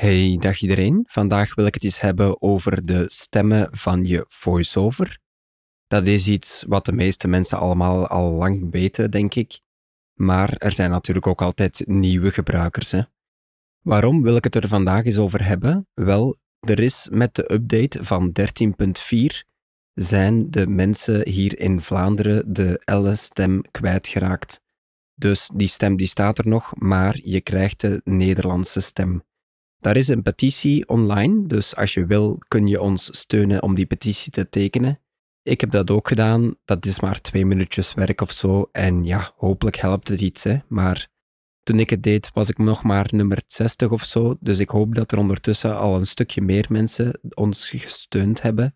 Hey, dag iedereen. Vandaag wil ik het eens hebben over de stemmen van je voiceover. Dat is iets wat de meeste mensen allemaal al lang weten, denk ik. Maar er zijn natuurlijk ook altijd nieuwe gebruikers. Hè? Waarom wil ik het er vandaag eens over hebben? Wel, er is met de update van 13.4 zijn de mensen hier in Vlaanderen de L-stem kwijtgeraakt. Dus die stem die staat er nog, maar je krijgt de Nederlandse stem. Daar is een petitie online, dus als je wil kun je ons steunen om die petitie te tekenen. Ik heb dat ook gedaan, dat is maar twee minuutjes werk of zo en ja, hopelijk helpt het iets, hè. maar toen ik het deed was ik nog maar nummer 60 of zo, dus ik hoop dat er ondertussen al een stukje meer mensen ons gesteund hebben.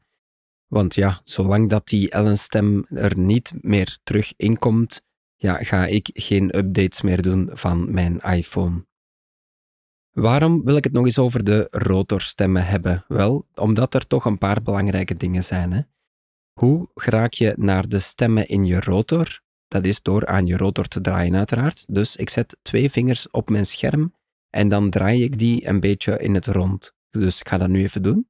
Want ja, zolang dat die Ellen-stem er niet meer terug inkomt, ja, ga ik geen updates meer doen van mijn iPhone. Waarom wil ik het nog eens over de rotorstemmen hebben? Wel, omdat er toch een paar belangrijke dingen zijn. Hè? Hoe raak je naar de stemmen in je rotor? Dat is door aan je rotor te draaien, uiteraard. Dus ik zet twee vingers op mijn scherm en dan draai ik die een beetje in het rond. Dus ik ga dat nu even doen.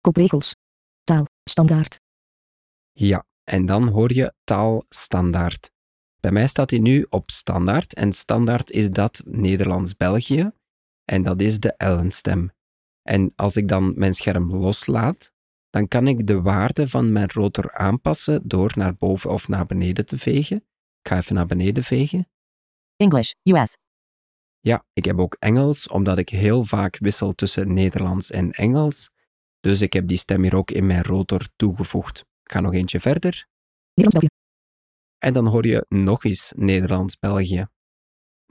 Kopregels. Taal. Standaard. Ja, en dan hoor je taal standaard. Bij mij staat hij nu op standaard en standaard is dat Nederlands-België en dat is de Ellen-stem. En als ik dan mijn scherm loslaat, dan kan ik de waarde van mijn rotor aanpassen door naar boven of naar beneden te vegen. Ik ga even naar beneden vegen. English. US. Ja, ik heb ook Engels, omdat ik heel vaak wissel tussen Nederlands en Engels. Dus ik heb die stem hier ook in mijn rotor toegevoegd. Ik ga nog eentje verder. Nederlands-België. En dan hoor je nog eens Nederlands-België.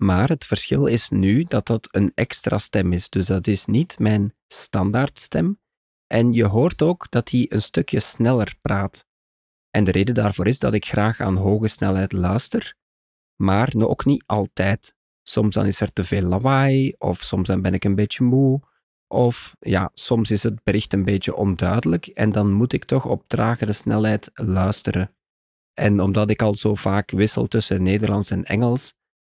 Maar het verschil is nu dat dat een extra stem is. Dus dat is niet mijn standaardstem. En je hoort ook dat hij een stukje sneller praat. En de reden daarvoor is dat ik graag aan hoge snelheid luister, maar ook niet altijd. Soms dan is er te veel lawaai, of soms dan ben ik een beetje moe, of ja, soms is het bericht een beetje onduidelijk en dan moet ik toch op tragere snelheid luisteren. En omdat ik al zo vaak wissel tussen Nederlands en Engels,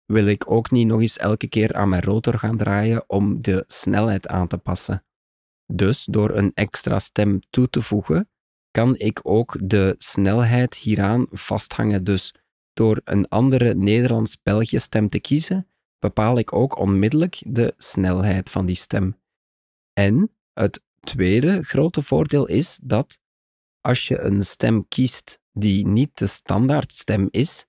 wil ik ook niet nog eens elke keer aan mijn rotor gaan draaien om de snelheid aan te passen. Dus door een extra stem toe te voegen, kan ik ook de snelheid hieraan vasthangen. Dus door een andere Nederlands-België stem te kiezen, bepaal ik ook onmiddellijk de snelheid van die stem. En het tweede grote voordeel is dat als je een stem kiest die niet de standaardstem is,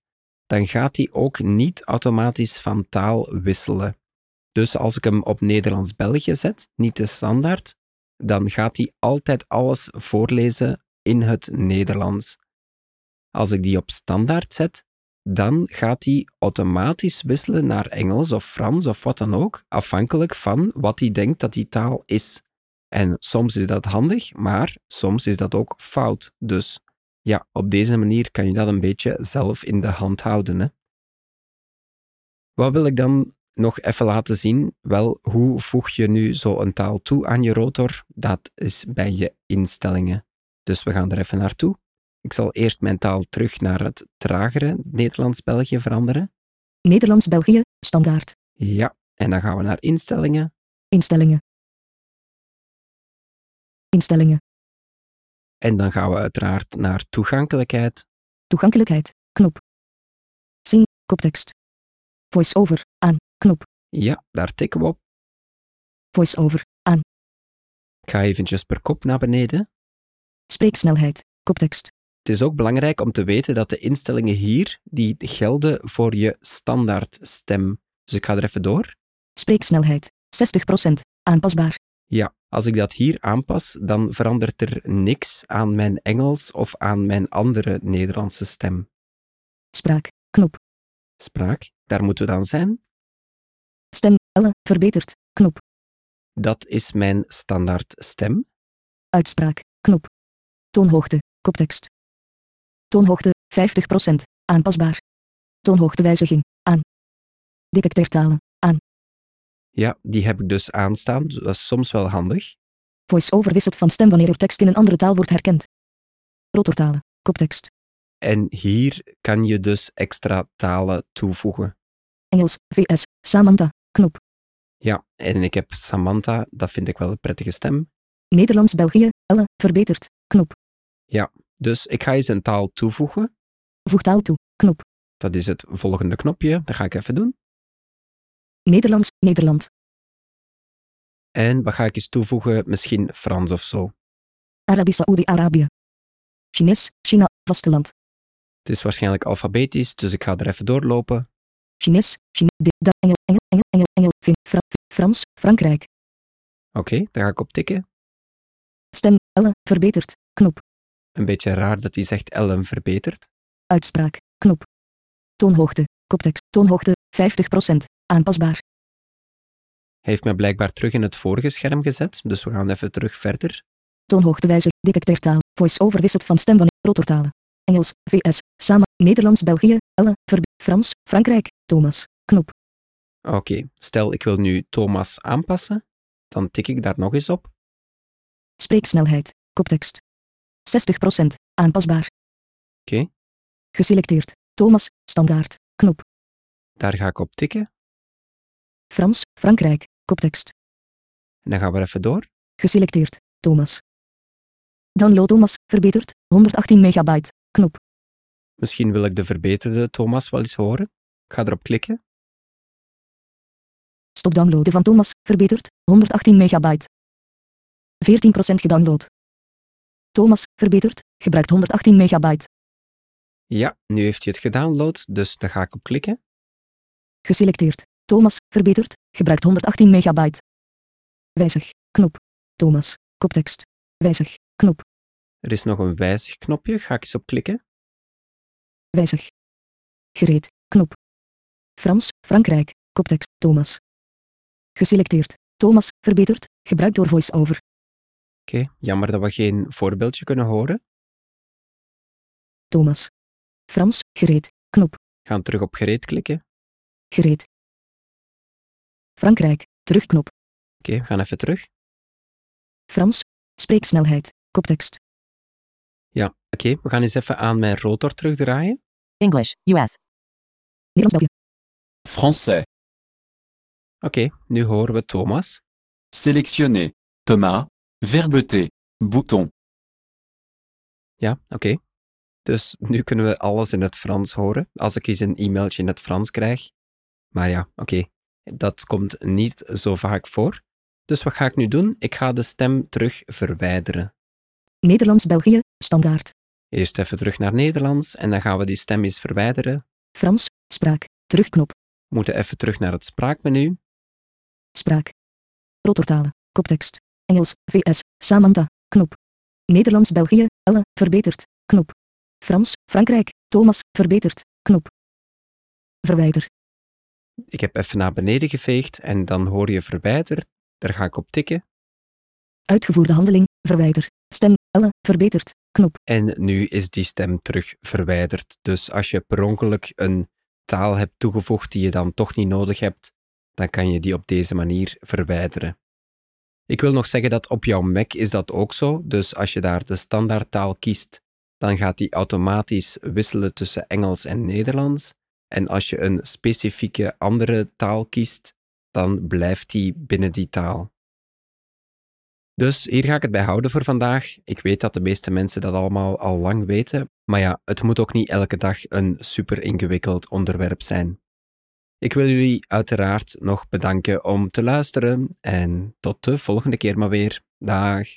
dan gaat hij ook niet automatisch van taal wisselen. Dus als ik hem op Nederlands-België zet, niet de standaard, dan gaat hij altijd alles voorlezen in het Nederlands. Als ik die op standaard zet, dan gaat hij automatisch wisselen naar Engels of Frans of wat dan ook, afhankelijk van wat hij denkt dat die taal is. En soms is dat handig, maar soms is dat ook fout. Dus ja, op deze manier kan je dat een beetje zelf in de hand houden. Hè? Wat wil ik dan nog even laten zien? Wel, hoe voeg je nu zo een taal toe aan je rotor? Dat is bij je instellingen. Dus we gaan er even naartoe. Ik zal eerst mijn taal terug naar het tragere Nederlands-België veranderen. Nederlands-België. Standaard. Ja, en dan gaan we naar instellingen. Instellingen. Instellingen. En dan gaan we uiteraard naar toegankelijkheid. Toegankelijkheid. Knop. Zing. Koptekst. Voice-over. Aan. Knop. Ja, daar tikken we op. Voice-over. Aan. Ik ga eventjes per kop naar beneden. Spreeksnelheid. Koptekst. Het is ook belangrijk om te weten dat de instellingen hier, die gelden voor je standaard stem. Dus ik ga er even door. Spreeksnelheid. 60%. Aanpasbaar. Ja, als ik dat hier aanpas, dan verandert er niks aan mijn Engels of aan mijn andere Nederlandse stem. Spraak. Knop. Spraak, daar moeten we dan zijn. Stem. Elle. Verbeterd. Knop. Dat is mijn standaard stem. Uitspraak. Knop. Toonhoogte. Koptekst. Toonhoogte. 50%. Aanpasbaar. Toonhoogtewijziging. Aan. Detecteertalen. Ja, die heb ik dus aanstaan. Dat is soms wel handig. Voice-over wisselt van stem wanneer er tekst in een andere taal wordt herkend. Rotortalen. Koptekst. En hier kan je dus extra talen toevoegen. Engels. VS. Samantha. Knop. Ja, en ik heb Samantha, dat vind ik wel een prettige stem. Nederlands België, Elle, verbeterd, knop. Dus ik ga eens een taal toevoegen. Voeg taal toe, knop. Dat is het volgende knopje, dat ga ik even doen. Nederlands, Nederland. En wat ga ik eens toevoegen? Misschien Frans of zo. Arabisch Saoedi-Arabië. Chinees, China, vasteland. Het is waarschijnlijk alfabetisch, dus ik ga er even doorlopen. Chinees, Chine, de, Engel, Engel, Engel, Engel, Engel, Fin, Fra, Frans, Frankrijk. Oké, daar ga ik op tikken. Stem, Elle, verbeterd, knop. Een beetje raar dat hij zegt Ellen verbeterd. Uitspraak, knop. Toonhoogte, koptekst, toonhoogte, 50%, aanpasbaar. Hij heeft me blijkbaar terug in het vorige scherm gezet, dus we gaan even terug verder. Toonhoogtewijzer, detecteertaal, voice-over wisselt van stem van rotortalen. Engels, VS, samen, Nederlands, België, Elle, verbe, Frans, Frankrijk, Thomas, knop. Oké, stel ik wil nu Thomas aanpassen, dan tik ik daar nog eens op. Spreeksnelheid, koptekst. 60%, aanpasbaar. Oké, Geselecteerd, Thomas, standaard. Daar ga ik op tikken. Frans, Frankrijk, koptekst. En dan gaan we even door. Geselecteerd, Thomas. Download Thomas, verbeterd, 118 megabyte, knop. Misschien wil ik de verbeterde Thomas wel eens horen. Ik ga erop klikken. Stop downloaden van Thomas, verbeterd, 118 megabyte. 14% gedownload. Thomas, verbeterd, gebruikt 118 megabyte. Ja, nu heeft hij het gedownload, dus daar ga ik op klikken. Geselecteerd. Thomas, verbeterd, gebruikt 118 megabyte. Wijzig, knop. Thomas, koptekst. Wijzig, knop. Er is nog een wijzigknopje, ga ik eens op klikken. Wijzig. Gereed, knop. Frans, Frankrijk, koptekst, Thomas. Geselecteerd. Thomas, verbeterd, gebruikt door voice-over. Oké, jammer dat we geen voorbeeldje kunnen horen. Thomas. Frans, gereed, knop. Gaan terug op gereed klikken. Gereed. Frankrijk, terugknop. Oké, we gaan even terug. Frans, spreeksnelheid, koptekst. Ja, oké, we gaan eens even aan mijn rotor terugdraaien. English, US. Nederlands België. Français. Oké, nu horen we Thomas. Sélectionner. Thomas. Verbeter. Bouton. Ja, oké. Dus nu kunnen we alles in het Frans horen, als ik eens een e-mailtje in het Frans krijg. Maar ja, oké, dat komt niet zo vaak voor. Dus wat ga ik nu doen? Ik ga de stem terug verwijderen. Nederlands België, standaard. Eerst even terug naar Nederlands en dan gaan we die stem eens verwijderen. Frans, spraak, terugknop, We moeten even terug naar het spraakmenu. spraak. Rotortalen, koptekst. Engels, VS, Samantha, knop. Nederlands België, Elle, verbeterd, knop. Frans, Frankrijk, Thomas, verbeterd, knop. Verwijder, Ik heb even naar beneden geveegd en dan hoor je verwijder. Daar ga ik op tikken. uitgevoerde handeling, verwijder. Stem, Elle, verbeterd, knop. En nu is die stem terug verwijderd. Dus als je per ongeluk een taal hebt toegevoegd die je dan toch niet nodig hebt, dan kan je die op deze manier verwijderen. Ik wil nog zeggen dat op jouw Mac is dat ook zo. Dus als je daar de standaardtaal kiest, dan gaat die automatisch wisselen tussen Engels en Nederlands. En als je een specifieke andere taal kiest, dan blijft die binnen die taal. Dus hier ga ik het bij houden voor vandaag. Ik weet dat de meeste mensen dat allemaal al lang weten, maar ja, het moet ook niet elke dag een super ingewikkeld onderwerp zijn. Ik wil jullie uiteraard nog bedanken om te luisteren en tot de volgende keer maar weer. Dag.